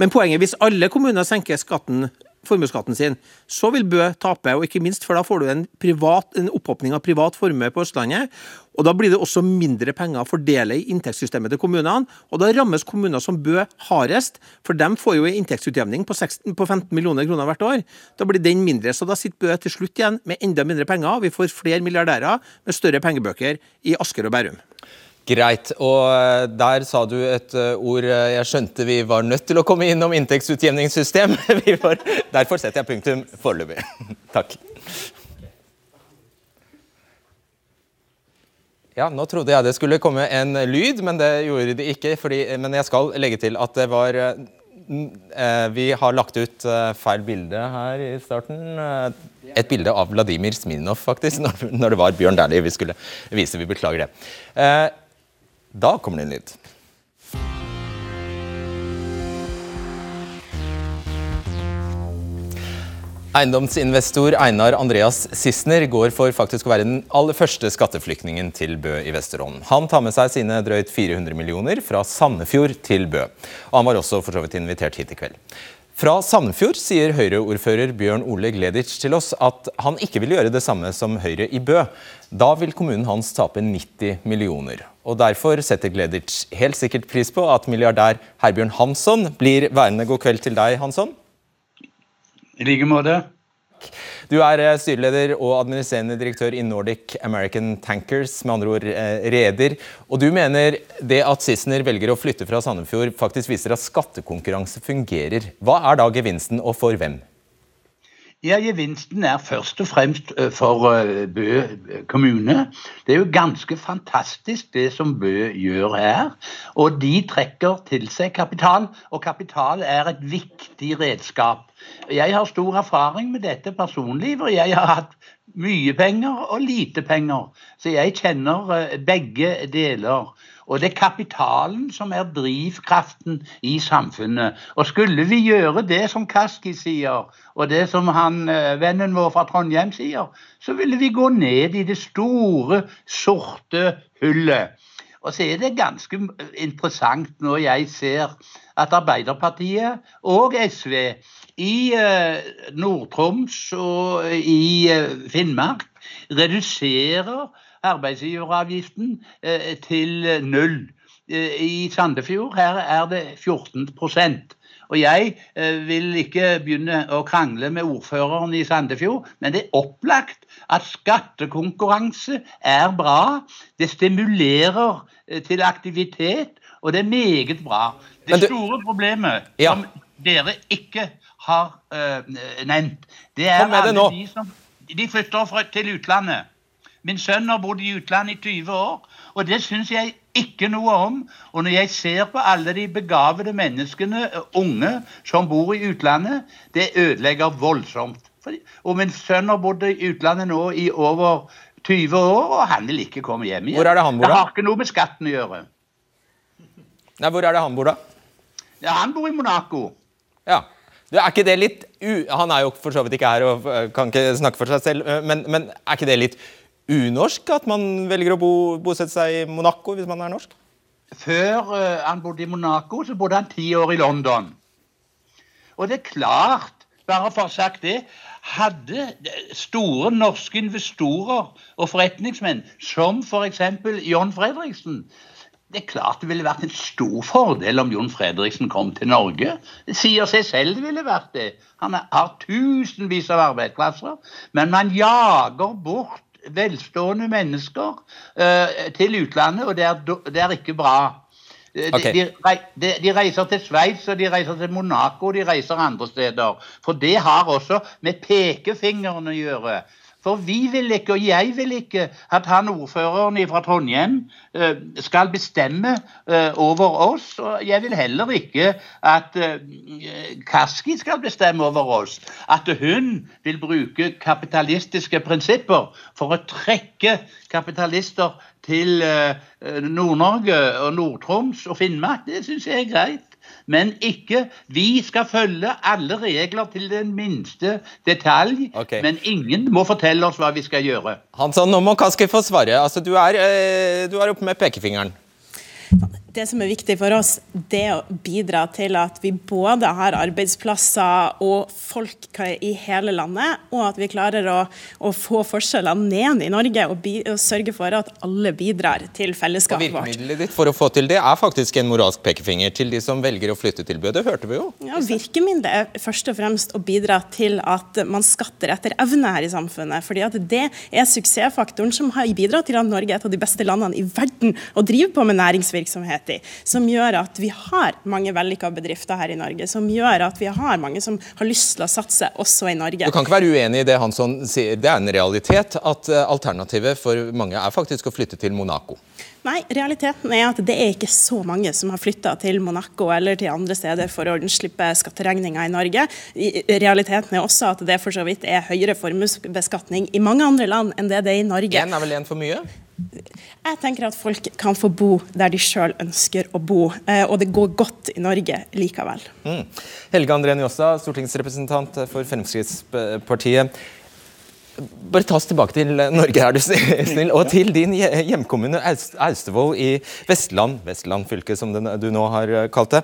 Men poenget hvis alle kommuner senker skatten, formuesskatten sin, så vil Bø tape, og ikke minst, for da får du en, privat, en opphopning av privat formue på Østlandet. Og da blir det også mindre penger å fordele i inntektssystemet til kommunene. Og da rammes kommuner som Bø hardest, for de får jo en inntektsutjevning på, 16, på 15 millioner kroner hvert år. Da blir den mindre, så da sitter Bø til slutt igjen med enda mindre penger. Vi får flere milliardærer med større pengebøker i Asker og Bærum. Greit. Og eh, der sa du et eh, ord eh, jeg skjønte vi var nødt til å komme innom inntektsutjevningssystem. Får, derfor setter jeg punktum foreløpig. Takk. Ja, nå trodde jeg det skulle komme en lyd, men det gjorde det ikke. Fordi, men jeg skal legge til at det var Vi har lagt ut feil bilde her i starten. Et bilde av Vladimir Smirnov, faktisk, når det var Bjørn Dæhlie vi skulle vise. Vi beklager det. Da kommer det en lyd. Eiendomsinvestor Einar Andreas Sissener går for faktisk å være den aller første skatteflyktningen til Bø i Vesterålen. Han tar med seg sine drøyt 400 millioner fra Sandefjord til Bø. Og han var også for så vidt invitert hit i kveld. Fra Sandefjord sier Høyre-ordfører Bjørn Ole Gleditsch til oss at han ikke vil gjøre det samme som Høyre i Bø. Da vil kommunen hans tape 90 millioner. Og Derfor setter Gleditsch helt sikkert pris på at milliardær Herbjørn Hansson blir værende. God kveld til deg, Hansson. I like måte. Du er eh, styreleder og administrerende direktør i Nordic American Tankers, med andre ord eh, reder. Og du mener det at Sissener velger å flytte fra Sandefjord faktisk viser at skattekonkurranse fungerer. Hva er da gevinsten, og for hvem? Ja, Gevinsten er først og fremst for Bø kommune. Det er jo ganske fantastisk det som Bø gjør her. Og de trekker til seg kapital, og kapital er et viktig redskap. Jeg har stor erfaring med dette personlig, for jeg har hatt mye penger og lite penger. Så jeg kjenner begge deler. Og det er kapitalen som er drivkraften i samfunnet. Og skulle vi gjøre det som Kaski sier, og det som han, vennen vår fra Trondheim sier, så ville vi gå ned i det store, sorte hullet. Og så er det ganske interessant når jeg ser at Arbeiderpartiet og SV i Nord-Troms og i Finnmark reduserer arbeidsgiveravgiften til null. I Sandefjord her er det 14% og Jeg vil ikke begynne å krangle med ordføreren i Sandefjord, men det er opplagt at skattekonkurranse er bra. Det stimulerer til aktivitet, og det er meget bra. Det store problemet Ja. som dere ikke har uh, nevnt, det er alle det de som de flytter fra, til utlandet. Min sønn har bodd i utlandet i 20 år, og det syns jeg ikke noe om. Og når jeg ser på alle de begavede menneskene, unge, som bor i utlandet, det ødelegger voldsomt. Og min sønn har bodd i utlandet nå i over 20 år, og han vil ikke komme hjem igjen. Hvor er det han bor da? Det har ikke noe med skatten å gjøre. Nei, Hvor er det han bor, da? Ja, han bor i Monaco. Ja. Du, er ikke det litt u... Han er jo for så vidt ikke her og kan ikke snakke for seg selv, men, men er ikke det litt unorsk at man velger å bo, bosette seg i Monaco hvis man er norsk? Før uh, han bodde i Monaco, så bodde han ti år i London. Og det er klart, bare for å ha sagt det, hadde store norske investorer og forretningsmenn, som f.eks. John Fredriksen det er klart det ville vært en stor fordel om Jon Fredriksen kom til Norge. Det sier seg selv det ville vært det. Han har tusenvis av arbeidsplasser, men man jager bort velstående mennesker eh, til utlandet, og det er, det er ikke bra. De, de, de, de reiser til Sveits og de reiser til Monaco og de reiser andre steder. For det har også med pekefingeren å gjøre. For vi vil ikke, og jeg vil ikke, at han ordføreren fra Trondheim eh, skal bestemme eh, over oss. Og jeg vil heller ikke at eh, Kaski skal bestemme over oss. At hun vil bruke kapitalistiske prinsipper for å trekke kapitalister til Nord-Norge og Nord-Troms og Finnmark, det syns jeg er greit. Men ikke Vi skal følge alle regler til den minste detalj. okay. Men ingen må fortelle oss hva vi skal gjøre. Hansson, nå må Kaski få svare. Altså, du er, eh, du er oppe med pekefingeren. Det som er viktig for oss, det er å bidra til at vi både har arbeidsplasser og folk i hele landet, og at vi klarer å, å få forskjellene ned i Norge og, bi, og sørge for at alle bidrar til fellesskapet vårt. virkemiddelet ditt for å få til det er faktisk en moralsk pekefinger til de som velger å flytte til Bø. Det hørte vi jo. Ja, Virkemiddelet er først og fremst å bidra til at man skatter etter evne her i samfunnet. fordi at Det er suksessfaktoren som har bidratt til at Norge er et av de beste landene i verden å drive på med næringsvirksomhet i. Som gjør at vi har mange vellykka bedrifter her i Norge. Som gjør at vi har mange som har lyst til å satse også i Norge. Du kan ikke være uenig i det Hansson sier. Det er en realitet at eh, alternativet for mange er faktisk å flytte til Monaco. Nei, realiteten er at det er ikke så mange som har flytta til Monaco eller til andre steder for å slippe skatteregninga i Norge. Realiteten er også at det for så vidt er høyere formuesbeskatning i mange andre land enn det det er i Norge. En er vel en for mye? Jeg tenker at folk kan få bo der de sjøl ønsker å bo, eh, og det går godt i Norge likevel. Mm. Helge André Njåstad, stortingsrepresentant for Fremskrittspartiet. Bare ta oss tilbake til Norge, er du snill, og til din hjemkommune Aust- Austevoll i Vestland, Vestland fylke som du nå har kalt det.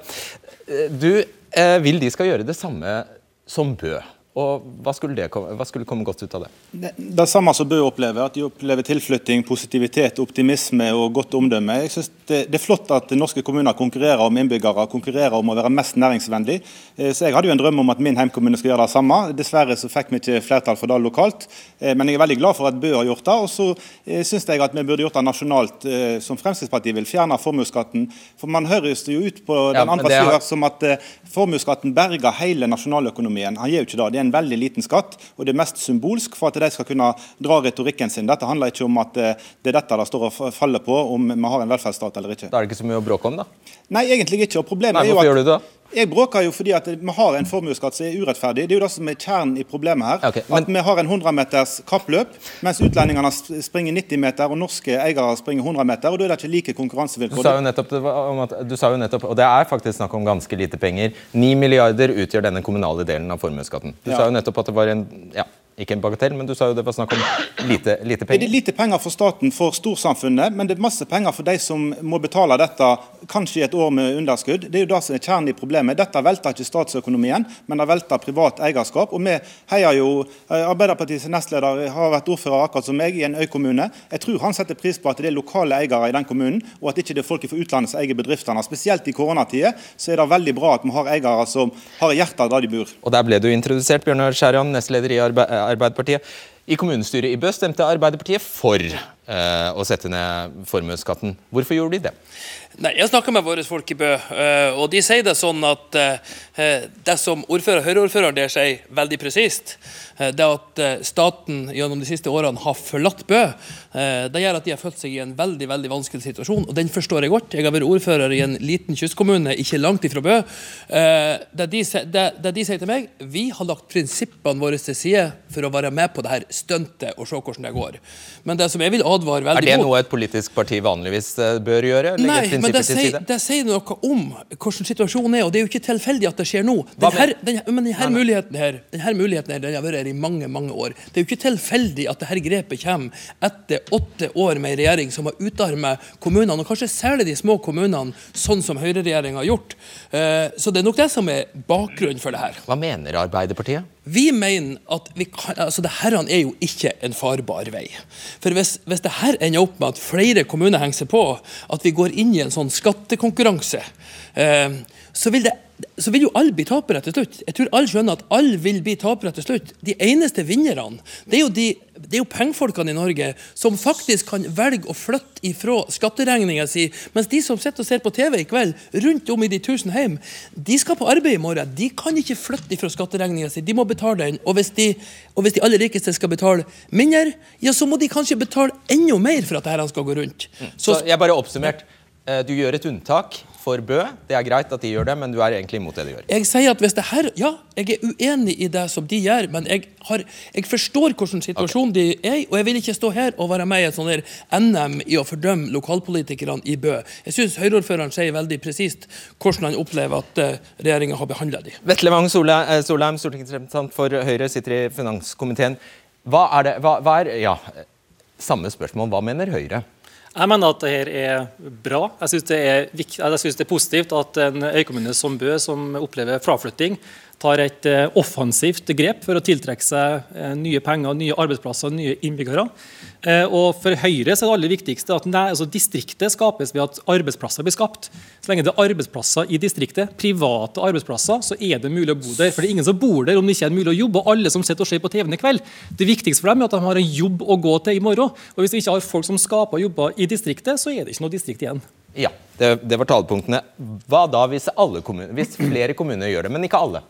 Du eh, vil de skal gjøre det samme som Bø. Og hva skulle, det, hva skulle, komme godt ut av det? det? Det, samme som Bø opplever. At de opplever tilflytting, positivitet, optimisme og godt omdømme. Jeg synes det, det, er flott at norske kommuner konkurrerer om innbyggere, konkurrerer om å være mest næringsvennlig. Eh, så Jeg hadde jo en drøm om at min heimkommune skulle gjøre det samme. Dessverre så fikk vi ikke flertall for det lokalt. Eh, men jeg er veldig glad for at Bø har gjort det. Og så eh, syns jeg at vi burde gjort det nasjonalt, som Fremskrittspartiet vil. Fjerne formuesskatten. For man høres jo ut på den ja, andre sida som at formuesskatten berger hele nasjonaløkonomien. Han gjør jo ikke det. Det er en veldig liten skatt, og det er mest symbolsk for at de skal kunne dra retorikken sin. Dette handler ikke om at eh, det er dette det står og faller på, om vi har en velferdsstat eller ikke. Da er det ikke så mye å bråke om, da? Nei, egentlig ikke. og problemet Nei, er jo at... Gjør du det? Jeg bråker jo fordi at vi har en formuesskatt som er urettferdig. Det er jo det som er kjernen i problemet her. Okay, men... At vi har en 100 meters kappløp, mens utlendingene springer 90 meter og norske eiere springer 100 meter. og Da er det ikke like konkurransevilkår. Du sa jo nettopp, du sa jo nettopp og det er faktisk snakk om ganske lite penger. 9 milliarder utgjør denne kommunale delen av formuesskatten. Du ja. sa jo nettopp at det var en ja, ikke en bagatell, men du sa jo det var snakk om lite, lite penger. Det er lite penger for staten, for storsamfunnet, men det er masse penger for de som må betale dette, kanskje i et år med underskudd. Det er jo det som er kjernen i problemet. Dette velter ikke statsøkonomien, men det velter privat eierskap. Og vi heier jo eh, Arbeiderpartiets nestleder har vært ordfører akkurat som meg i en øykommune. Jeg tror han setter pris på at det er lokale eiere i den kommunen, og at ikke det er folk fra utlandet som eier bedriftene. Spesielt i koronatider så er det veldig bra at vi har eiere som har hjertet der de bor. Og der ble du introdusert, Bjørnar Skjæran, nestleder i Arbeid Arbeiderpartiet. I kommunestyret i Bø stemte Arbeiderpartiet for eh, å sette ned formuesskatten. Hvorfor gjorde de det? Nei, Jeg snakka med våre folk i Bø, eh, og de sier det sånn at eh, det som ordfører, Høyre-ordføreren der sier veldig presist, Eh, det at eh, staten gjennom de siste årene har forlatt Bø, eh, det gjør at de har følt seg i en veldig veldig vanskelig situasjon. og Den forstår jeg godt. Jeg har vært ordfører i en liten kystkommune ikke langt ifra Bø. Det de, det, det de sier til meg, vi har lagt prinsippene våre til side for å være med på det her stuntet og se hvordan det går. Men det som jeg vil advare veldig Er det noe et politisk parti vanligvis bør gjøre? Nei, men det sier, det sier, noe om hvordan situasjonen er, og det er jo ikke tilfeldig at det skjer nå. Den her, den, men denne muligheten her, denne muligheten her, den har vært i mange mange år. Det er jo ikke tilfeldig at dette grepet kommer etter åtte år med en regjering som har utarmet kommunene, og kanskje særlig de små kommunene, sånn som høyreregjeringa har gjort. Eh, så det er nok det som er bakgrunnen for det her. Hva mener Arbeiderpartiet? Vi mener at vi kan, altså det her er jo ikke en farbar vei. For hvis, hvis det her ender opp med at flere kommuner henger seg på, at vi går inn i en sånn skattekonkurranse, eh, så vil det så vil jo alle bli tapere til slutt. Jeg tror alle skjønner at alle vil bli tapere til slutt. De eneste vinnerne det er jo, de, det er jo pengefolkene i Norge som faktisk kan velge å flytte ifra skatteregninga si, mens de som sitter og ser på TV i kveld, rundt om i de tusen hjem, de skal på arbeid i morgen. De kan ikke flytte ifra skatteregninga si, de må betale den. Og hvis de, og hvis de aller rikeste skal betale mindre, ja, så må de kanskje betale enda mer for at dette skal gå rundt. Mm. Så, så jeg bare oppsummert. Eh, du gjør et unntak for Bø. Det er greit at de gjør det, men du er egentlig imot det de gjør. Jeg sier at hvis det her, Ja, jeg er uenig i det som de gjør, men jeg, har, jeg forstår hvilken situasjon okay. de er i, og jeg vil ikke stå her og være med i et sånt NM i å fordømme lokalpolitikerne i Bø. Jeg syns Høyre-ordføreren sier veldig presist hvordan han opplever at uh, eh, regjeringa har behandla dem. Vetle Wang eh, Solheim, stortingsrepresentant for Høyre, sitter i finanskomiteen. Hva er det hva, hva er, Ja, samme spørsmål. Hva mener Høyre? Jeg mener at dette er bra. Jeg syns det, det, er positivt at en øykommune som Bø, som opplever fraflytting, tar et eh, offensivt grep for å tiltrekke seg eh, nye penger, nye arbeidsplasser nye innbyggere. Eh, og For Høyre er det aller viktigste at nei, altså distriktet skapes ved at arbeidsplasser blir skapt. Så lenge det er arbeidsplasser i distriktet, private arbeidsplasser, så er det mulig å bo der. For det er ingen som bor der om det ikke er mulig å jobbe. Og alle som sitter og ser på TV-en i kveld, det viktigste for dem er at de har en jobb å gå til i morgen. Og Hvis vi ikke har folk som skaper jobber i distriktet, så er det ikke noe distrikt igjen. Ja, det, det var talepunktene. Hva da hvis, kommuner, hvis flere kommuner gjør det, men ikke alle?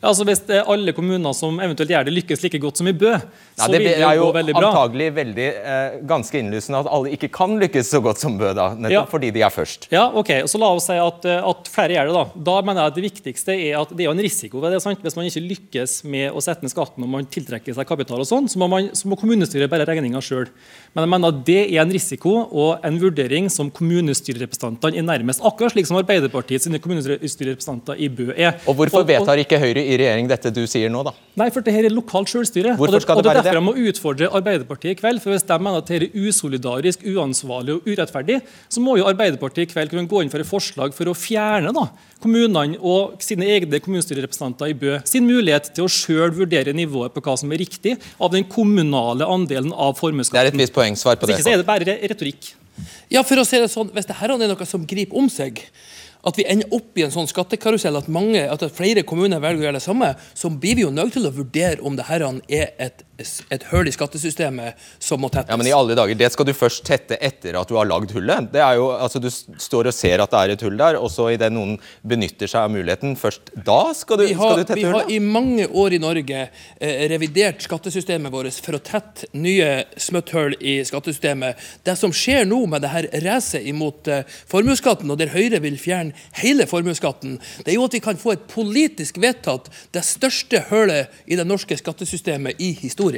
Ja, Altså Hvis alle kommuner som eventuelt gjør det, lykkes like godt som i Bø, så vil det, jo gå veldig bra. Det er jo antagelig veldig, eh, ganske innlysende at alle ikke kan lykkes så godt som Bø, da, nettopp ja. fordi de er først. Ja, ok. Så La oss si at, eh, at, flere gjør det. Da Da mener jeg at det viktigste er at det er jo en risiko ved det. sant? Hvis man ikke lykkes med å sette ned skatten og man tiltrekker seg kapital, og sånn, så, så må kommunestyret bære regninga sjøl. Men jeg mener at det er en risiko og en vurdering som kommunestyrerepresentantene er nærmest. Akkurat slik som Arbeiderpartiet sine kommunestyrerepresentanter i Bø er. Og Hvorfor vedtar ikke Høyre i regjering dette du sier nå, da? Nei, for dette er lokalt selvstyre. Hvorfor og det, skal og det det er derfor det? jeg må utfordre Arbeiderpartiet i kveld. for Hvis de mener at dette er usolidarisk, uansvarlig og urettferdig, så må jo Arbeiderpartiet i kveld kunne gå inn for et forslag for å fjerne da, kommunene og sine egne kommunestyrerepresentanter i Bø sin mulighet til å selv vurdere nivået på hva som er riktig av den kommunale andelen av formuesskatten. Poeng. Svar på Hvis det. ikke så er det bare retorikk. Ja, for å si det sånn, Hvis dette er noe som griper om seg, at vi ender opp i en sånn skattekarusell at, mange, at flere kommuner velger å gjøre det samme, så blir vi jo nødt til å vurdere om dette er et, et hull i skattesystemet som må tettes. Ja, men i alle dager, Det skal du først tette etter at du har lagd hullet. Det er jo, altså Du står og ser at det er et hull der, og så idet noen benytter seg av muligheten, først da skal du, vi skal du tette vi har hullet? i mange år i Norge eh, revidert skattesystemet vårt for å tette nye smutthull i skattesystemet. Det som skjer nå med det her racet imot eh, formuesskatten, og der Høyre vil fjerne hele formuesskatten, det er jo at vi kan få et politisk vedtatt det største hullet i det norske skattesystemet i historien.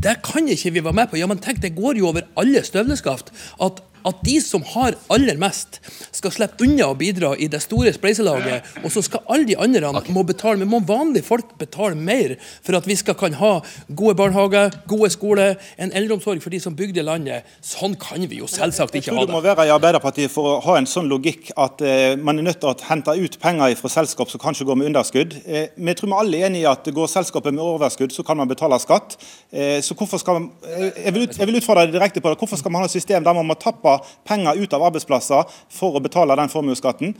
Det kan ikke vi være med på. Ja, men tenk, Det går jo over alle støvleskaft at at de som har aller mest, skal slippe unna å bidra i det store spleiselaget, og så skal alle de andre må betale. Men må vanlige folk betale mer for at vi skal kan ha gode barnehager, gode skoler, en eldreomsorg for de som bygde landet? Sånn kan vi jo selvsagt Jeg ikke tror ha du må det. være i Arbeiderpartiet for å ha en sånn logikk at eh, man er nødt til å hente ut penger fra selskap som kanskje går med underskudd. Eh, men jeg tror vi alle er enige i at går selskapet med overskudd, så kan man betale skatt. Eh, så hvorfor skal man, eh, jeg, vil ut, jeg vil utfordre deg direkte på det. Hvorfor skal man ha et system der man må tappe penger ut av arbeidsplasser for å betale den formuesskatten?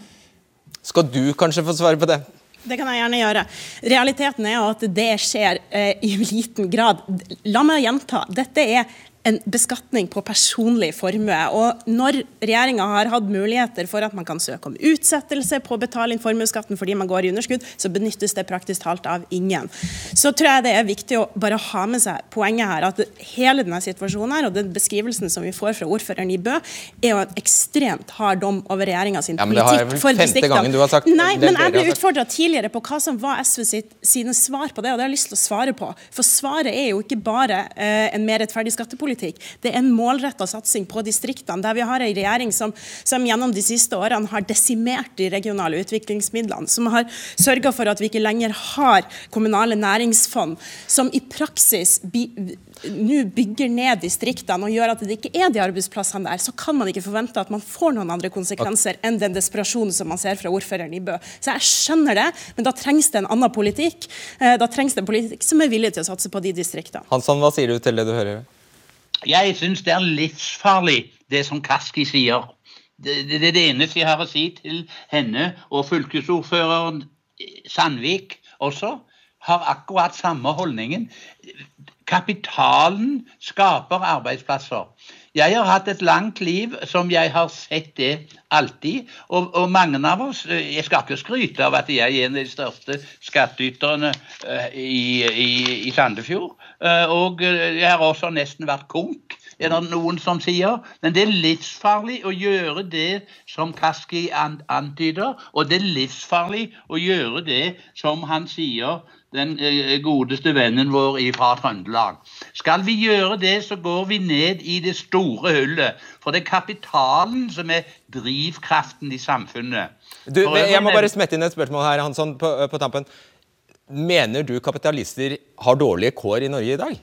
Skal du kanskje få svare på det? Det kan jeg gjerne gjøre. Realiteten er at det skjer eh, i liten grad. La meg gjenta. Dette er en beskatning på personlig formue. Og når regjeringa har hatt muligheter for at man kan søke om utsettelse på å betale inn formuesskatten fordi man går i underskudd, så benyttes det praktisk talt av ingen. Så tror jeg det er viktig å bare ha med seg poenget her at hele denne situasjonen her, og den beskrivelsen som vi får fra ordføreren i Bø, er jo en ekstremt hard dom over regjeringa sin Ja, men det har jeg politikk for distriktene. Nei, men jeg ble utfordra tidligere på hva som var SV sitt, sine svar på det, og det har jeg lyst til å svare på. For svaret er jo ikke bare eh, en mer rettferdig skattepolitikk. Det er en målretta satsing på distriktene, der vi har en regjering som, som gjennom de siste årene har desimert de regionale utviklingsmidlene, som har sørga for at vi ikke lenger har kommunale næringsfond, som i praksis nå bygger ned distriktene og gjør at det ikke er de arbeidsplassene der, så kan man ikke forvente at man får noen andre konsekvenser enn den desperasjonen som man ser fra ordføreren i Bø. Så jeg skjønner det, men da trengs det en annen politikk. Eh, Da trengs det en politikk som er villig til å satse på de distriktene. Hansson, hva sier du til det du hører? Jeg syns det er livsfarlig, det som Kaski sier. Det, det, det det eneste jeg har å si til henne. Og fylkesordføreren Sandvik også har akkurat samme holdningen. Kapitalen skaper arbeidsplasser. Jeg har hatt et langt liv som jeg har sett det alltid. Og, og mange av oss eh, Jeg skal ikke skryte av at jeg er en av de største skattyterne eh, i, i, i Sandefjord. Eh, og jeg har også nesten vært konk, er det noen som sier. Men det er livsfarlig å gjøre det som Kaski antyder, og det er livsfarlig å gjøre det som han sier den eh, godeste vennen vår fra Trøndelag. Skal vi gjøre det, så går vi ned i det store hullet. For det er kapitalen som er drivkraften i samfunnet. Du, jeg må bare smette inn et spørsmål her, Hansson, på, på tampen. Mener du kapitalister har dårlige kår i Norge i dag?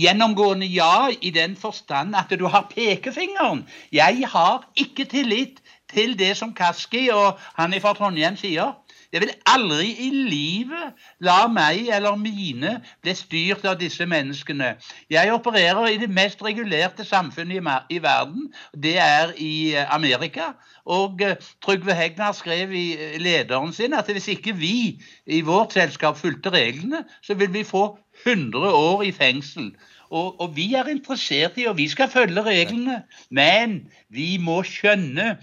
Gjennomgående ja, i den forstand at du har pekefingeren. Jeg har ikke tillit til det som Kaski og han fra Trondheim sier. Jeg vil aldri i livet la meg eller mine bli styrt av disse menneskene. Jeg opererer i det mest regulerte samfunnet i, verden. Det er i eh, Amerika. Og eh, Trygve Hegnar skrev i eh, lederen sin at hvis ikke vi i vårt selskap fulgte reglene, så vil vi få 100 år i fengsel. Og, og vi er interessert i, og vi skal følge reglene, men vi må skjønne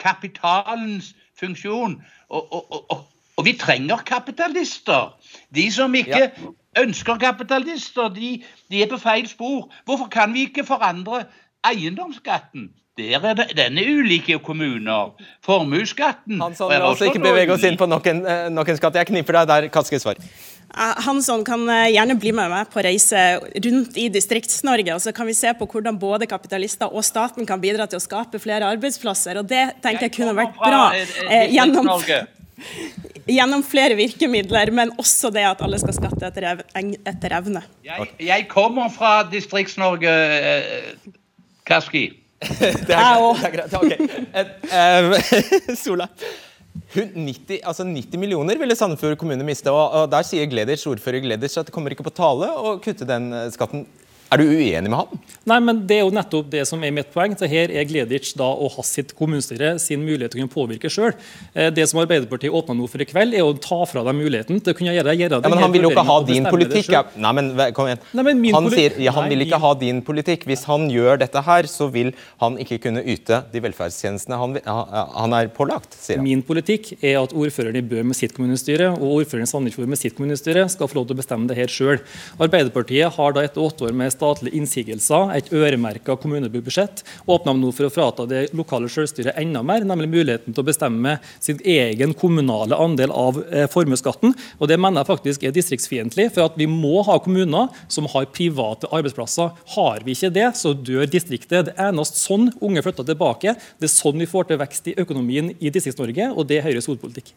kapitalens funksjon. Og, og, og, og, og vi trenger kapitalister. De som ikke ønsker kapitalister, de, de er på feil spor. Hvorfor kan vi ikke forandre eiendomsskatten? Der er det, den er ulike kommuner. Formuesskatten Hansson, la oss ikke bevege oss inn på nok en, eh, nok en skatt. Jeg kniper deg der, Kaskes svar. Hansson kan eh, gjerne bli med meg på reise rundt i Distrikts-Norge, og så kan vi se på hvordan både kapitalister og staten kan bidra til å skape flere arbeidsplasser. og Det tenker jeg kunne vært bra eh, gjennom, gjennom flere virkemidler, men også det at alle skal skatte etter, ev etter evne. Jeg, jeg, kommer fra Distrikts-Norge, eh, Kaski. det er, det er greit. Ok. Sola. 90, altså 90 millioner ville Sandefjord kommune miste. og, og Der sier Gleders, ordfører Gleders at det kommer ikke på tale å kutte den eh, skatten. Er du uenig med han? Nei, men Det er jo nettopp det som er mitt poeng. Så her er Gleditsch da og hans sitt kommunestyre sin mulighet til å kunne påvirke sjøl. Eh, det som Arbeiderpartiet åpna nå for i kveld, er å ta fra dem muligheten til å kunne gjøre, gjøre det. Ja, men Han vil jo ikke ha din politikk. Nei, men kom igjen. Nei, men han sier ja, han vil ikke ha din politikk. Hvis han gjør dette her, så vil han ikke kunne yte de velferdstjenestene han, han er pålagt, sier han. Min politikk er at ordføreren i Bø med sitt kommunestyre og ordføreren i Sandefjord med sitt kommunestyre skal få lov til å bestemme det her sjøl. Arbeiderpartiet har da etter åtte år med statlige innsigelser, et øremerka kommunebudsjett, åpna nå for å frata det lokale selvstyret enda mer, nemlig muligheten til å bestemme sin egen kommunale andel av eh, formuesskatten. Og Det mener jeg faktisk er distriktsfiendtlig, for at vi må ha kommuner som har private arbeidsplasser. Har vi ikke det, så dør distriktet. Det er eneste sånn unge flytter tilbake. Det er sånn vi får til vekst i økonomien i Distrikts-Norge, og det er Høyres hovedpolitikk.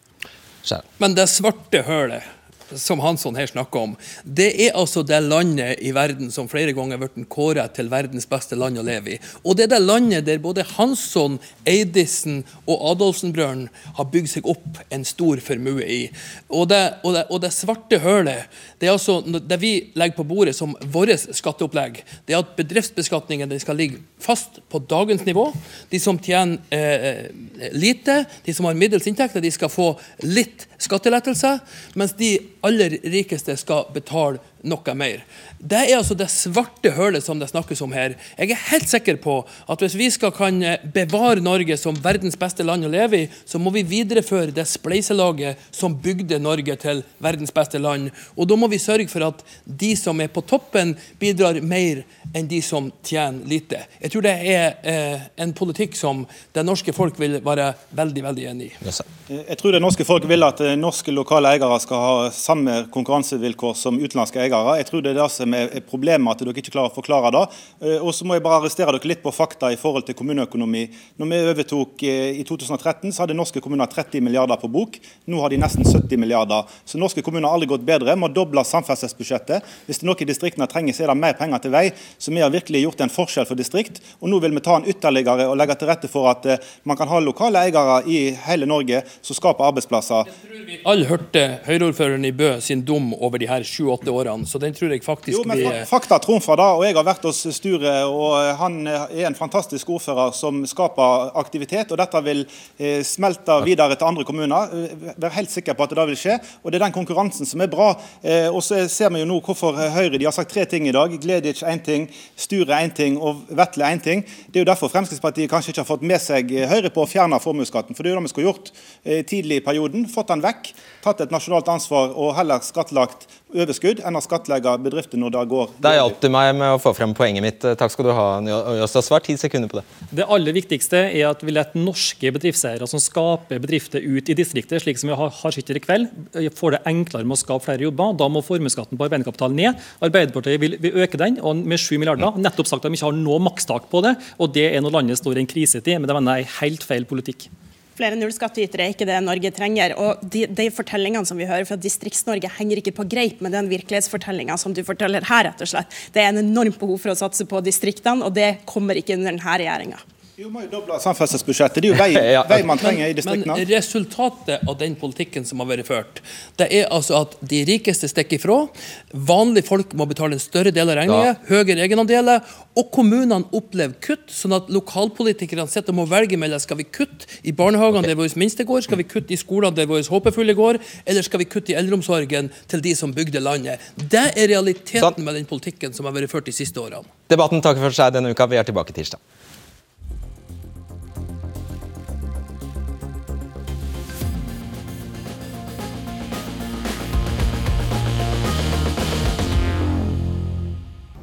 Men det svarte hølet som Hansson her snakker om, det er altså det landet i verden som flere ganger har blitt kåret til verdens beste land å leve i. Og det er det landet der både Hansson, Eidisen og Adolfsen-brødrene har bygd seg opp en stor formue i. Og det, og det, og det svarte hølet, det er altså det vi legger på bordet som vårt skatteopplegg, det er at bedriftsbeskatningen skal ligge fast på dagens nivå. De som tjener eh, lite, de som har middels inntekter, de skal få litt skattelettelse, mens de aller rikeste skal betale noe mer. Det er altså det svarte hølet som det snakkes om her. Jeg er helt sikker på at hvis vi skal kan bevare Norge som verdens beste land å leve i, så må vi videreføre det spleiselaget som bygde Norge til verdens beste land. Og da må vi sørge for at de som er på toppen, bidrar mer enn de som tjener lite. Jeg tror det er eh, en politikk som det norske folk vil være veldig veldig enig i. Jeg tror det norske folk vil at norske lokale eiere skal ha samme konkurransevilkår som utenlandske eiere eiere. Jeg tror det er det som er problemet, at dere ikke klarer å forklare det. Eh, og så må jeg bare arrestere dere litt på fakta i forhold til kommuneøkonomi. Når vi overtok eh, i 2013, så hadde norske kommuner 30 milliarder på bok. Nå har de nesten 70 milliarder. Så norske kommuner har aldri gått bedre. Vi har dobla samferdselsbudsjettet. Hvis det er noe distriktene trenger, så er det mer penger til vei. Så vi har virkelig gjort en forskjell for distrikt. Og nå vil vi ta en ytterligere og legge til rette for at eh, man kan ha lokale eiere i hele Norge som skaper arbeidsplasser. Jeg tror vi alle hørte Høyre-ordføreren i Bø sin dom over de her sju-åtte årene så den tror jeg faktisk jo, men blir Fakta trumfer da, og jeg har vært hos Sture, og han er en fantastisk ordfører som skaper aktivitet. og Dette vil eh, smelte videre til andre kommuner. Eh, vær helt sikker på at det vil skje. og Det er den konkurransen som er bra. Eh, og så ser vi jo nå hvorfor Høyre de har sagt tre ting i dag. Gleditsch én ting, Sture én ting og Vetle én ting. Det er jo derfor Fremskrittspartiet kanskje ikke har fått med seg Høyre på å fjerne formuesskatten. For det er jo det vi skulle gjort tidlig i perioden. Fått den vekk, tatt et nasjonalt ansvar og heller skattlagt overskudd enn å skattlegge bedrifter når det går Det hjalp du meg med å få frem poenget mitt. Takk skal du ha. Jøstas. Svar ti sekunder på det. Det aller viktigste er at vi lar norske bedriftseiere som skaper bedrifter ut i distriktet, slik som vi har, har i kveld, får det enklere med å skape flere jobber. Da må formuesskatten på arbeidskapital ned. Arbeiderpartiet vil, vil, øke den med 7 milliarder. Nettopp sagt at de ikke har noe makstak på det, og det er når landet står i en krisetid. Men det mener jeg er helt feil politikk flere nullskattytere er ikke det Norge trenger. Og de, de fortellingene som vi hører fra Distrikts-Norge, henger ikke på greip med den virkelighetsfortellinga som du forteller her, rett og slett. Det er en enormt behov for å satse på distriktene, og det kommer ikke under denne regjeringa. Jo, må jo doble samferdselsbudsjettet. Det er jo vei, ja, vei man trenger i distriktene. Men resultatet av den politikken som har vært ført, det er altså at de rikeste stikker ifra. Vanlige folk må betale en større del av regninga, høyere egenandeler. Og kommunene opplever kutt, sånn at lokalpolitikerne sitter og må velge mellom skal vi kutte i barnehagene der våre minste går, skal vi kutte i skolene der våre håpefulle går, eller skal vi kutte i eldreomsorgen til de som bygde landet. Det er realiteten sånn. med den politikken som har vært ført de siste årene. Debatten takker for seg denne uka. Vi er tilbake tirsdag.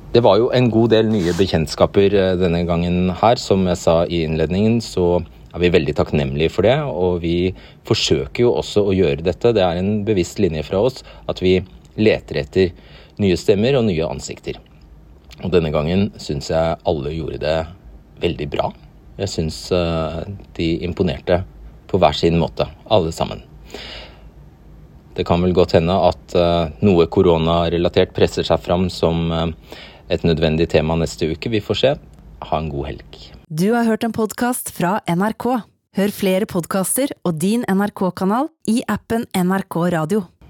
Det var jo en god del nye bekjentskaper eh, denne gangen her. Som jeg sa i innledningen, så er vi veldig takknemlige for det. Og vi forsøker jo også å gjøre dette. Det er en bevisst linje fra oss at vi leter etter nye stemmer og nye ansikter. Og denne gangen syns jeg alle gjorde det veldig bra. Jeg syns eh, de imponerte på hver sin måte, alle sammen. Det kan vel godt hende at uh, noe koronarelatert presser seg fram som et nødvendig tema neste uke. Vi får se. Ha en god helg. Du har hørt en podkast fra NRK. Hør flere podkaster og din NRK-kanal i appen NRK Radio.